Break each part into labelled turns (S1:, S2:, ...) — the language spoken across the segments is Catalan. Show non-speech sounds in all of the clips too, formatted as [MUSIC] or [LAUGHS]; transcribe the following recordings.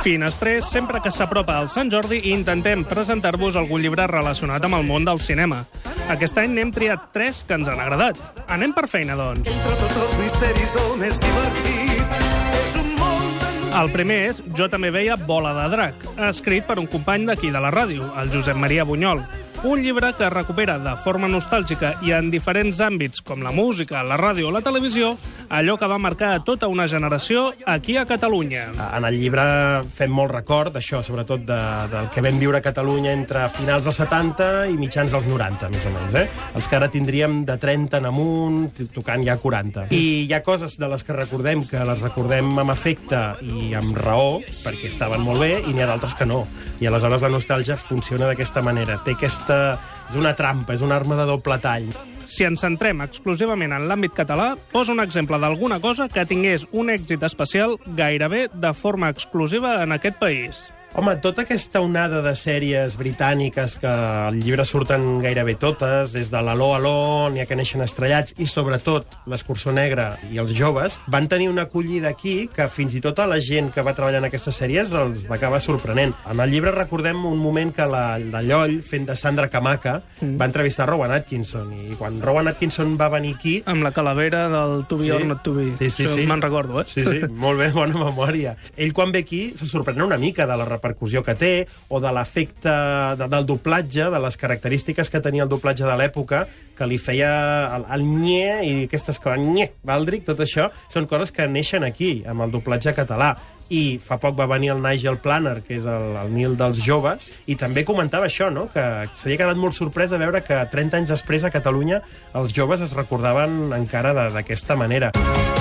S1: Finestrers, sempre que s'apropa al Sant Jordi, intentem presentar-vos algun llibre relacionat amb el món del cinema. Aquest any n'hem triat tres que ens han agradat. Anem per feina, doncs.
S2: Entre tots els misteris el més divertit és un món
S1: El primer és Jo també veia Bola de Drac, escrit per un company d'aquí de la ràdio, el Josep Maria Bunyol. Un llibre que recupera de forma nostàlgica i en diferents àmbits, com la música, la ràdio o la televisió, allò que va marcar tota una generació aquí a Catalunya.
S3: En el llibre fem molt record d'això, sobretot de, del que vam viure a Catalunya entre finals dels 70 i mitjans dels 90, més o menys. Eh? Els que ara tindríem de 30 en amunt, tocant ja 40. I hi ha coses de les que recordem que les recordem amb afecte i amb raó, perquè estaven molt bé, i n'hi ha d'altres que no. I aleshores la nostàlgia funciona d'aquesta manera. Té aquesta... És una trampa, és una arma de doble tall.
S1: Si ens centrem exclusivament en l'àmbit català, posa un exemple d'alguna cosa que tingués un èxit especial gairebé de forma exclusiva en aquest país.
S3: Home, tota aquesta onada de sèries britàniques que al llibre surten gairebé totes, des de l'Aló Aló, n'hi ha que neixen estrellats, i sobretot l'Escurçó Negra i els joves, van tenir una acollida aquí que fins i tot a la gent que va treballar en aquestes sèries els va acabar sorprenent. En el llibre recordem un moment que la, la Lloll, fent de Sandra Camaca, mm. va entrevistar Rowan Atkinson, i quan Rowan Atkinson va venir aquí,
S1: Amb la calavera del To Be
S3: Sí.
S1: or Not To Be.
S3: Sí, sí,
S1: Això
S3: sí.
S1: Me'n recordo, eh?
S3: Sí, sí, molt bé, [LAUGHS] bona memòria. Ell, quan ve aquí, se sorprèn una mica de la repercussió que té o de l'efecte de, del doblatge, de les característiques que tenia el doblatge de l'època, que li feia el, el nye i aquestes coses, nye, Valdric, tot això, són coses que neixen aquí, amb el doblatge català. I fa poc va venir el Nigel Planner, que és el, el Nil dels joves, i també comentava això, no? que s'havia quedat molt sorprès de veure que 30 anys després a Catalunya els joves es recordaven encara d'aquesta manera.
S2: Bola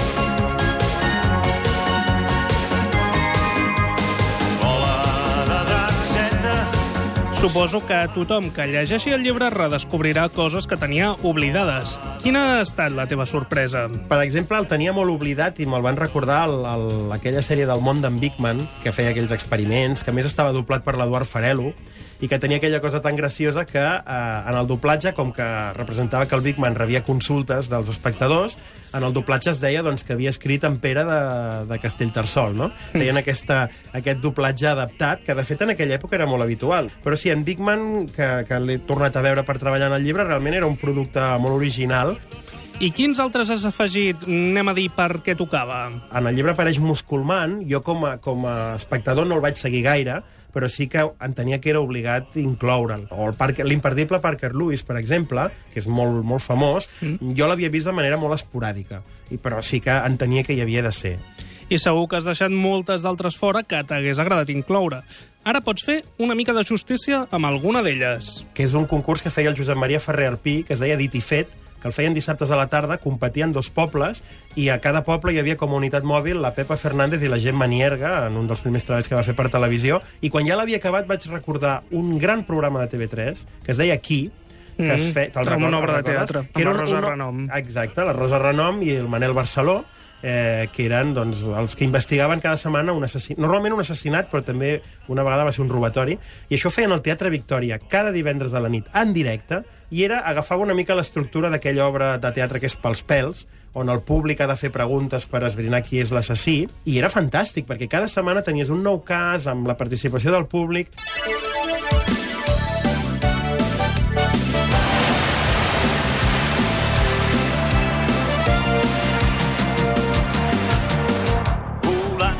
S1: Suposo que tothom que llegeixi el llibre redescobrirà coses que tenia oblidades. Quina ha estat la teva sorpresa?
S3: Per exemple, el tenia molt oblidat i me'l van recordar el, el, aquella sèrie del món d'en Bigman, que feia aquells experiments, que més estava doblat per l'Eduard Farelo, i que tenia aquella cosa tan graciosa que eh, en el doblatge, com que representava que el Bigman rebia consultes dels espectadors, en el doblatge es deia doncs, que havia escrit en Pere de, de Castellterçol, no? Feien aquesta, aquest doblatge adaptat, que de fet en aquella època era molt habitual. Però sí, en Bigman, que, que l'he tornat a veure per treballar en el llibre, realment era un producte molt original,
S1: I quins altres has afegit, anem a dir, per què tocava?
S3: en el llibre apareix Musculman, jo com a, com a espectador no el vaig seguir gaire, però sí que entenia que era obligat incloure'l. O el Parker- l'imperdible Parker Lewis, per exemple, que és molt, molt famós, mm. jo l'havia vist de manera molt esporàdica, i, però sí que entenia que hi havia de ser.
S1: I segur que has deixat moltes d'altres fora que t'hagués agradat incloure. Ara pots fer una mica de justícia amb alguna d'elles.
S3: que és un concurs que feia el Josep Maria Ferrer Arpí, que es deia Dit i Fet, que el feien dissabtes a la tarda, competien dos pobles, i a cada poble hi havia com a unitat mòbil la Pepa Fernández i la Gemma Nierga, en un dels primers treballs que va fer per televisió, i quan ja l'havia acabat vaig recordar un gran programa de TV3, que es deia Qui, que es
S1: Mm,
S3: fe... te'l
S1: amb
S3: recordes-
S1: una obra de teatre,
S3: Que
S1: amb la Rosa
S3: un-
S1: Renom.
S3: Exacte, la Rosa Renom i el Manel Barceló, eh, que eren doncs, els que investigaven cada setmana un assassinat, normalment un assassinat, però també una vegada va ser un robatori, i això feien al Teatre Victòria cada divendres a la nit, en directe, i era agafava una mica l'estructura d'aquella obra de teatre que és pels pèls, on el públic ha de fer preguntes per esbrinar qui és l'assassí, i era fantàstic, perquè cada setmana tenies un nou cas amb la participació del públic,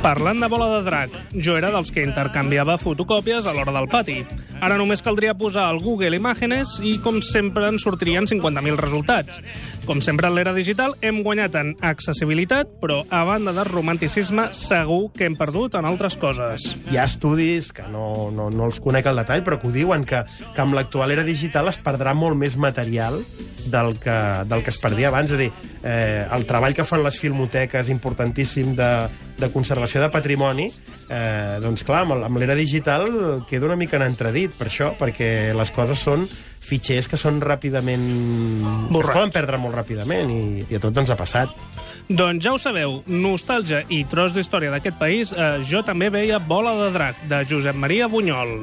S1: Parlant de bola de drac, jo era dels que intercanviava fotocòpies a l'hora del pati. Ara només caldria posar al Google Imágenes i, com sempre, ens sortirien 50.000 resultats. Com sempre en l'era digital, hem guanyat en accessibilitat, però a banda de romanticisme, segur que hem perdut en altres coses.
S3: hi ha estudis, que no, no, no els conec al detall, però que ho diuen, que, que amb l'actual era digital es perdrà molt més material del que, del que es perdia abans. És a dir, eh, el treball que fan les filmoteques, importantíssim, de, de conservació de patrimoni, eh, doncs clar, amb, amb l'era digital queda una mica en entredit, per això, perquè les coses són fitxers que són ràpidament... que es poden perdre molt ràpidament, i, i a tots ens ha passat.
S1: Doncs ja ho sabeu, nostàlgia i tros d'història d'aquest país, eh, jo també veia Bola de Drac, de Josep Maria Bunyol.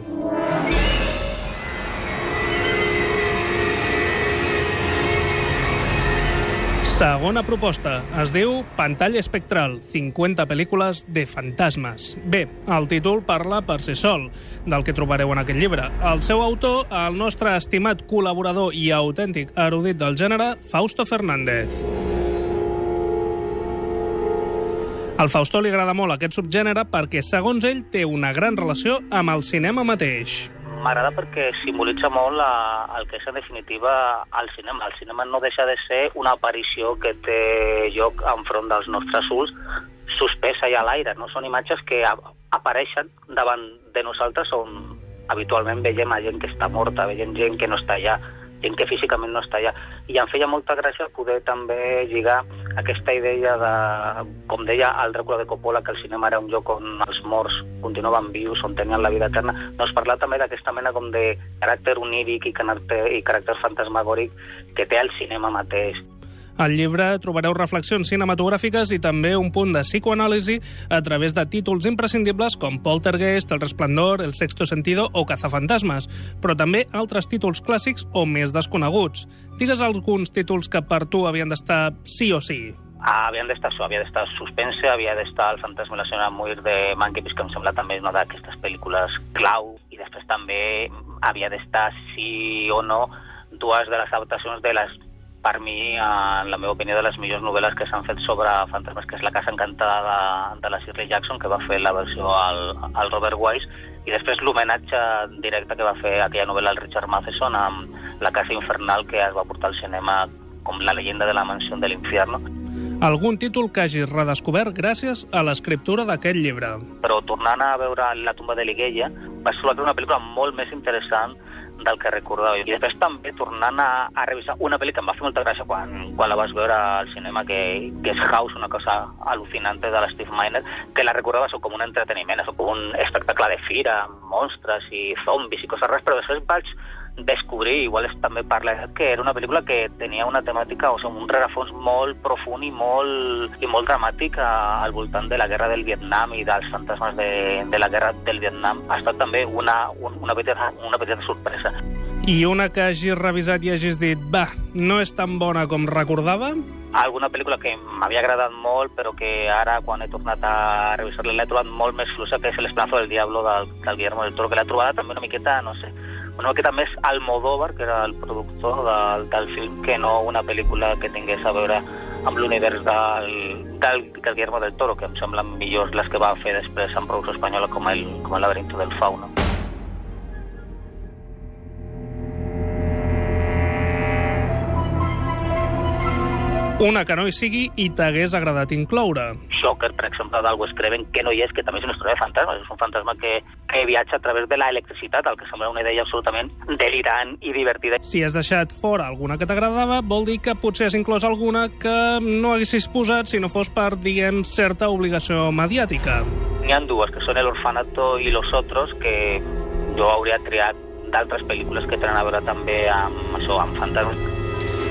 S1: Segona proposta. Es diu Pantalla espectral, 50 pel·lícules de fantasmes. Bé, el títol parla per si sol, del que trobareu en aquest llibre. El seu autor, el nostre estimat col·laborador i autèntic erudit del gènere, Fausto Fernández. Al Fausto li agrada molt aquest subgènere perquè, segons ell, té una gran relació amb el cinema mateix.
S4: M'agrada perquè simbolitza molt la, el que és en definitiva el cinema. El cinema no deixa de ser una aparició que té lloc enfront dels nostres ulls, suspesa i a l'aire. No? Són imatges que apareixen davant de nosaltres on habitualment veiem a gent que està morta, veiem gent que no està allà, gent que físicament no està allà. I em feia molta gràcia poder també lligar aquesta idea de, com deia el Dràcula de Coppola, que el cinema era un lloc on els morts continuaven vius, on tenien la vida eterna, doncs parlar també d'aquesta mena com de caràcter oníric i caràcter, i caràcter fantasmagòric que té el cinema mateix.
S1: Al llibre trobareu reflexions cinematogràfiques i també un punt de psicoanàlisi a través de títols imprescindibles com Poltergeist, El Resplendor, El Sexto Sentido o Cazafantasmes, però també altres títols clàssics o més desconeguts. Digues alguns títols que per tu havien d'estar sí o sí.
S4: Ah, havien d'estar això, havia d'estar suspense, havia d'estar el fantasma i la senyora Muir de Mankiewicz, que em sembla també una d'aquestes pel·lícules clau, i després també havia d'estar sí o no dues de les adaptacions de les per mi, en la meva opinió, de les millors novel·les que s'han fet sobre fantasmes, que és La casa encantada de, de la Shirley Jackson, que va fer la versió al, al Robert Wise, i després l'homenatge directe que va fer aquella novel·la al Richard Matheson amb La casa infernal, que es va portar al cinema com la leyenda de la mansió de l'infierno.
S1: Algun títol que hagis redescobert gràcies a l'escriptura d'aquest llibre.
S4: Però tornant a veure La tumba de l'Iguella, va ser una pel·lícula molt més interessant del que recordava. I després també tornant a, a revisar una pel·li que em va fer molta gràcia quan, quan la vas veure al cinema, que, que és House, una cosa al·lucinant de la Steve Miner, que la recordava com un entreteniment, com un espectacle de fira, monstres i zombis i coses res, però després vaig descobrir, igual és, també parla que era una pel·lícula que tenia una temàtica, o sigui, un rerefons molt profund i molt, i molt dramàtic a, al voltant de la guerra del Vietnam i dels fantasmes de, de la guerra del Vietnam. Ha estat també una, una, petita, una petita sorpresa.
S1: I una que hagis revisat i hagis dit, va, no és tan bona com recordava?
S4: alguna pel·lícula que m'havia agradat molt, però que ara, quan he tornat a revisar-la, l'he trobat molt més fluixa, que és l'Esperanza del Diablo del, del Guillermo del Toro, que l'he trobat també una miqueta, no sé, una miqueta més Almodóvar, que era el productor del, del film, que no una pel·lícula que tingués a veure amb l'univers del, del, del Guillermo del Toro, que em semblen millors les que va fer després en producció espanyola com el, com el laberinto del fauno.
S1: Una que no hi sigui i t'hagués agradat incloure.
S4: Shocker, per exemple, del Wes Craven, que no hi és, que també és una història de fantasmes. És un fantasma que, que viatja a través de l'electricitat, el que sembla una idea absolutament delirant i divertida.
S1: Si has deixat fora alguna que t'agradava, vol dir que potser has inclòs alguna que no haguessis posat si no fos per, diguem, certa obligació mediàtica.
S4: N'hi ha dues, que són El Orfanato i Los Otros, que jo hauria triat d'altres pel·lícules que tenen a veure també amb això, amb fantasmes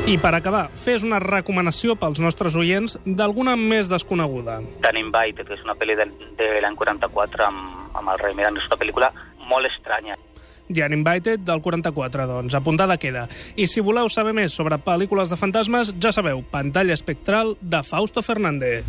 S1: i per acabar, fes una recomanació pels nostres oients d'alguna més desconeguda.
S4: Dan Invited, que és una pel·li de, de l'any 44 amb, amb el Rei Miranda. És una pel·lícula molt estranya.
S1: The Uninvited del 44, doncs, apuntada queda. I si voleu saber més sobre pel·lícules de fantasmes, ja sabeu, pantalla espectral de Fausto Fernández.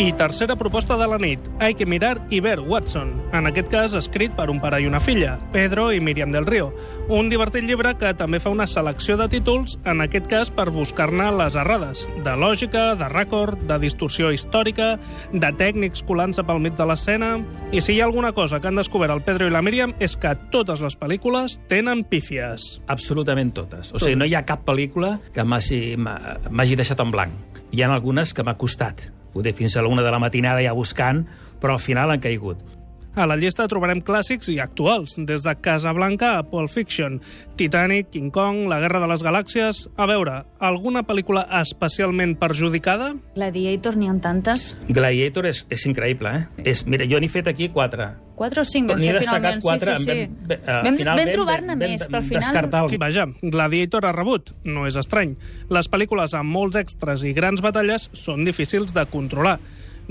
S1: I tercera proposta de la nit, Hay que mirar i ver Watson, en aquest cas escrit per un pare i una filla, Pedro i Miriam del Río. Un divertit llibre que també fa una selecció de títols, en aquest cas per buscar-ne les errades, de lògica, de rècord, de distorsió històrica, de tècnics colant-se pel mig de l'escena... I si hi ha alguna cosa que han descobert el Pedro i la Miriam és que totes les pel·lícules tenen pífies.
S5: Absolutament totes. O sigui, no hi ha cap pel·lícula que m'hagi deixat en blanc. Hi ha algunes que m'ha costat poder fins a l'una de la matinada ja buscant, però al final han caigut.
S1: A la llista trobarem clàssics i actuals, des de Casablanca a Pulp Fiction, Titanic, King Kong, La Guerra de les Galàxies... A veure, alguna pel·lícula especialment perjudicada?
S6: Gladiator n'hi ha tantes.
S5: Gladiator és, és increïble, eh? És, mira, jo n'he fet aquí quatre.
S6: Quatre o cinc vam
S5: N'hi he
S6: fer
S5: destacat
S6: finalment.
S5: quatre.
S6: sí, sí, sí.
S5: Vam, vam, uh,
S6: vam,
S5: final,
S6: vam trobar-ne més, però al final...
S5: Descartar el...
S1: Vaja, Gladiator ha rebut, no és estrany. Les pel·lícules amb molts extras i grans batalles són difícils de controlar.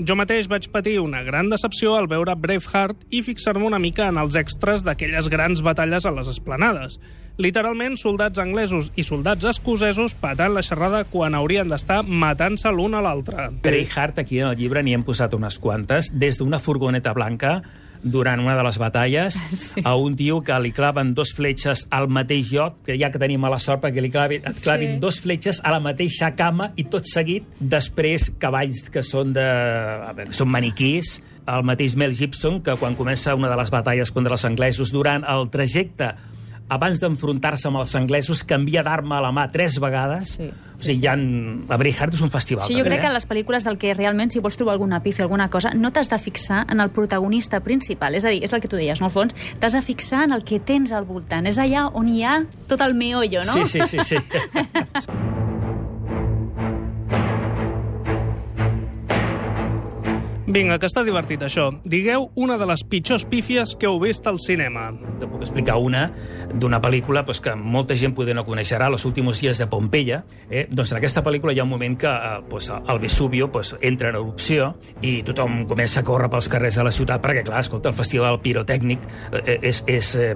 S1: Jo mateix vaig patir una gran decepció al veure Braveheart i fixar-me una mica en els extras d'aquelles grans batalles a les esplanades. Literalment, soldats anglesos i soldats escocesos patant la xerrada quan haurien d'estar matant-se l'un a l'altre.
S5: Braveheart, aquí en el llibre n'hi hem posat unes quantes, des d'una furgoneta blanca durant una de les batalles [LAUGHS] sí. a un tio que li claven dos fletxes al mateix lloc, que ja que tenim mala sort perquè li clavin, et clavin
S6: Sí.
S5: dos fletxes a la mateixa cama i tot seguit després cavalls que són de... Veure, són maniquís, el mateix Mel Gibson, que quan comença una de les batalles contra els anglesos, durant el trajecte abans d'enfrontar-se amb els anglesos, canvia d'arma a la mà tres vegades.
S6: Sí,
S5: o sigui, hi ha... La Braveheart és un festival.
S6: Sí, jo
S5: també,
S6: crec que
S5: eh?
S6: a les pel·lícules el que realment, si vols trobar alguna pífia, alguna cosa, no t'has de fixar en el protagonista principal. És a dir, és el que tu deies, no? Al fons, t'has de fixar en el que tens al voltant. És allà on hi ha tot el meollo, no?
S5: Sí, sí, sí. sí. [LAUGHS]
S1: Vinga, que està divertit això. Digueu una de les pitjors pífies que heu vist al cinema.
S5: Te puc explicar una d'una pel·lícula pues, que molta gent poder no coneixerà, Los últimos dies de Pompeia. Eh? Doncs en aquesta pel·lícula hi ha un moment que eh, pues, el Vesubio pues, entra en erupció i tothom comença a córrer pels carrers de la ciutat perquè, clar, escolta, el festival pirotècnic eh, és, és eh,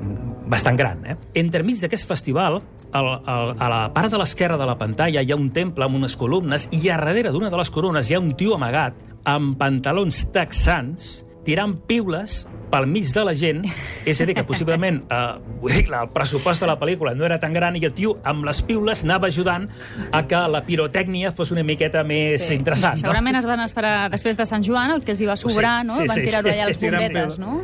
S5: bastant gran. Eh? Entremig d'aquest festival, al, al, a la part de l'esquerra de la pantalla hi ha un temple amb unes columnes i a darrere d'una de les columnes hi ha un tio amagat amb pantalons texans tirant piules pel mig de la gent, és a dir, que possiblement eh, vull dir, el pressupost de la pel·lícula no era tan gran i el tio amb les piules anava ajudant a que la pirotècnia fos una miqueta més sí. interessant. No?
S6: Segurament es van esperar després de Sant Joan, el que els hi va sobrar,
S5: Sí,
S6: no?
S5: sí,
S6: van
S5: sí,
S6: tirar-ho
S5: sí.
S6: allà a les bombetes, no?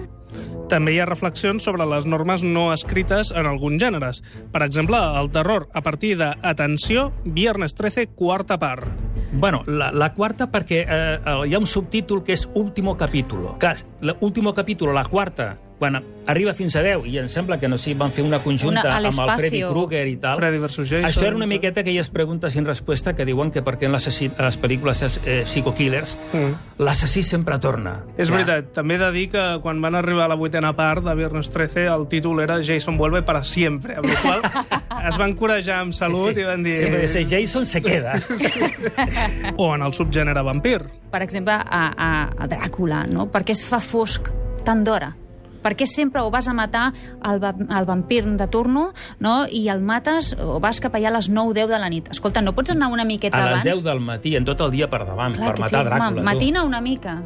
S1: També hi ha reflexions sobre les normes no escrites en alguns gèneres. Per exemple, el terror a partir de, atenció, Viernes 13, quarta part.
S5: Bueno, la, la quarta perquè eh, eh, hi ha un subtítol que és Último capítulo. Clar, l'último capítulo, la quarta, quan arriba fins a 10, i em sembla que no sé, van fer una conjunta
S6: Una a
S5: amb el. Freddy Krueger i tal.
S1: Freddy versus Jason.
S5: Això era una miqueta aquelles preguntes sin resposta que diuen que perquè en a les pel·lícules eh, psico-killers
S1: Mm.
S5: l'assassí sempre torna.
S1: És
S5: Clar.
S1: veritat, també he de dir que quan van arribar a la vuitena part de Viernes 13, el títol era Jason vuelve para siempre, amb la qual [LAUGHS] es van corejar amb salut i van dir...
S5: Si de ser Jason, se queda. [LAUGHS]
S1: O en el subgènere vampir.
S6: Per exemple, a, a, a Dràcula, no? Per què es fa fosc tant d'hora? Per què sempre o vas a matar el, va- el vampir de turno no? i el mates o vas cap allà a les 9-10 de la nit? Escolta, no pots anar una miqueta
S5: A les
S6: abans?
S5: 10 del matí, en tot el dia per davant,
S6: Clar,
S5: per matar Dràcula. tu.
S6: Matina una mica.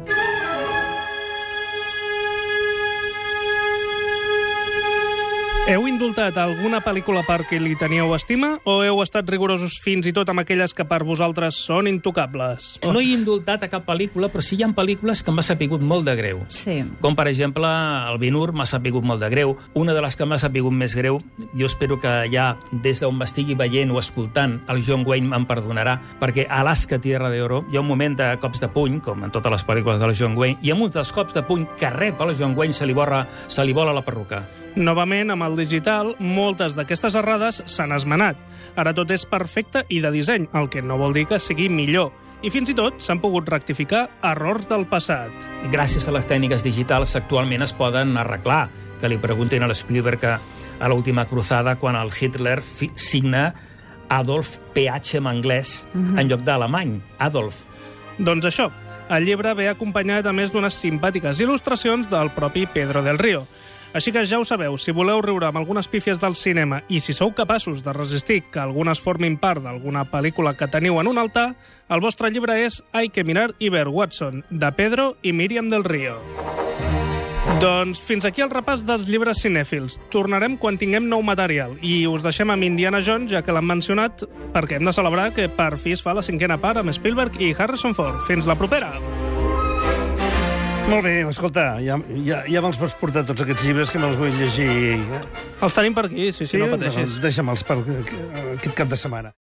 S1: Heu indultat alguna pel·lícula perquè li teníeu estima o heu estat rigorosos fins i tot amb aquelles que per vosaltres són intocables?
S5: No he indultat a cap pel·lícula, però sí hi ha pel·lícules que m'ha sapigut molt de greu.
S6: Sí.
S5: Com, per exemple, el Binur m'ha sapigut molt de greu. Una de les que m'ha sapigut més greu, jo espero que ja des d'on m'estigui veient o escoltant, el John Wayne me'n perdonarà, perquè a Alaska Tierra de Oro hi ha un moment de cops de puny, com en totes les pel·lícules del John Wayne, i amb un dels cops de puny que rep el John Wayne se li, borra, se li vola la perruca.
S1: Novament, amb el digital, moltes d'aquestes errades s'han esmenat. Ara tot és perfecte i de disseny, el que no vol dir que sigui millor. I fins i tot s'han pogut rectificar errors del passat.
S5: gràcies a les tècniques digitals actualment es poden arreglar. Que li preguntin a l'Spielberg que a l'última cruzada quan el Hitler signa Adolf PH en anglès en lloc d'alemany. Adolf.
S1: Doncs això, el llibre ve acompanyat a més d'unes simpàtiques il·lustracions del propi Pedro del Río. Així que ja ho sabeu, si voleu riure amb algunes pífies del cinema i si sou capaços de resistir que algunes formin part d'alguna pel·lícula que teniu en un altar, el vostre llibre és Hay que mirar i ver Watson, de Pedro i Miriam del Río. Doncs fins aquí el repàs dels llibres cinèfils. Tornarem quan tinguem nou material i us deixem amb Indiana Jones, ja que l'han mencionat, perquè hem de celebrar que per fi es fa la cinquena part amb Spielberg i Harrison Ford. Fins la propera!
S2: Molt bé, escolta, ja, ja, ja me'ls pots portar tots aquests llibres que me'ls vull llegir.
S1: Els tenim per aquí, sí, sí, no pateixis.
S2: Doncs Deixa'me'ls per aquest cap de setmana.